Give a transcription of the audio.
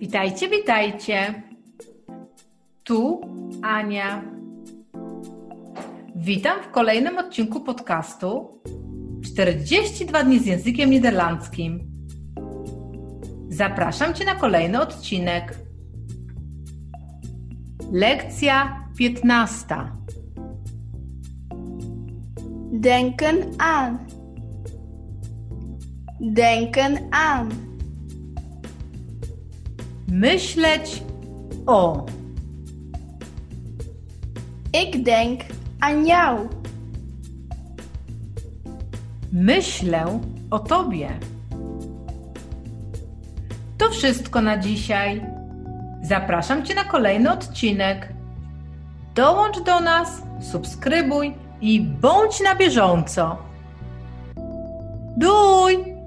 Witajcie, witajcie. Tu Ania. Witam w kolejnym odcinku podcastu 42 dni z językiem niderlandzkim. Zapraszam Cię na kolejny odcinek. Lekcja 15. Denken aan. Denken aan. Myśleć o. Ik denk aan jou. Myślę o Tobie. To wszystko na dzisiaj. Zapraszam Cię na kolejny odcinek. Dołącz do nas, subskrybuj i bądź na bieżąco. Doei!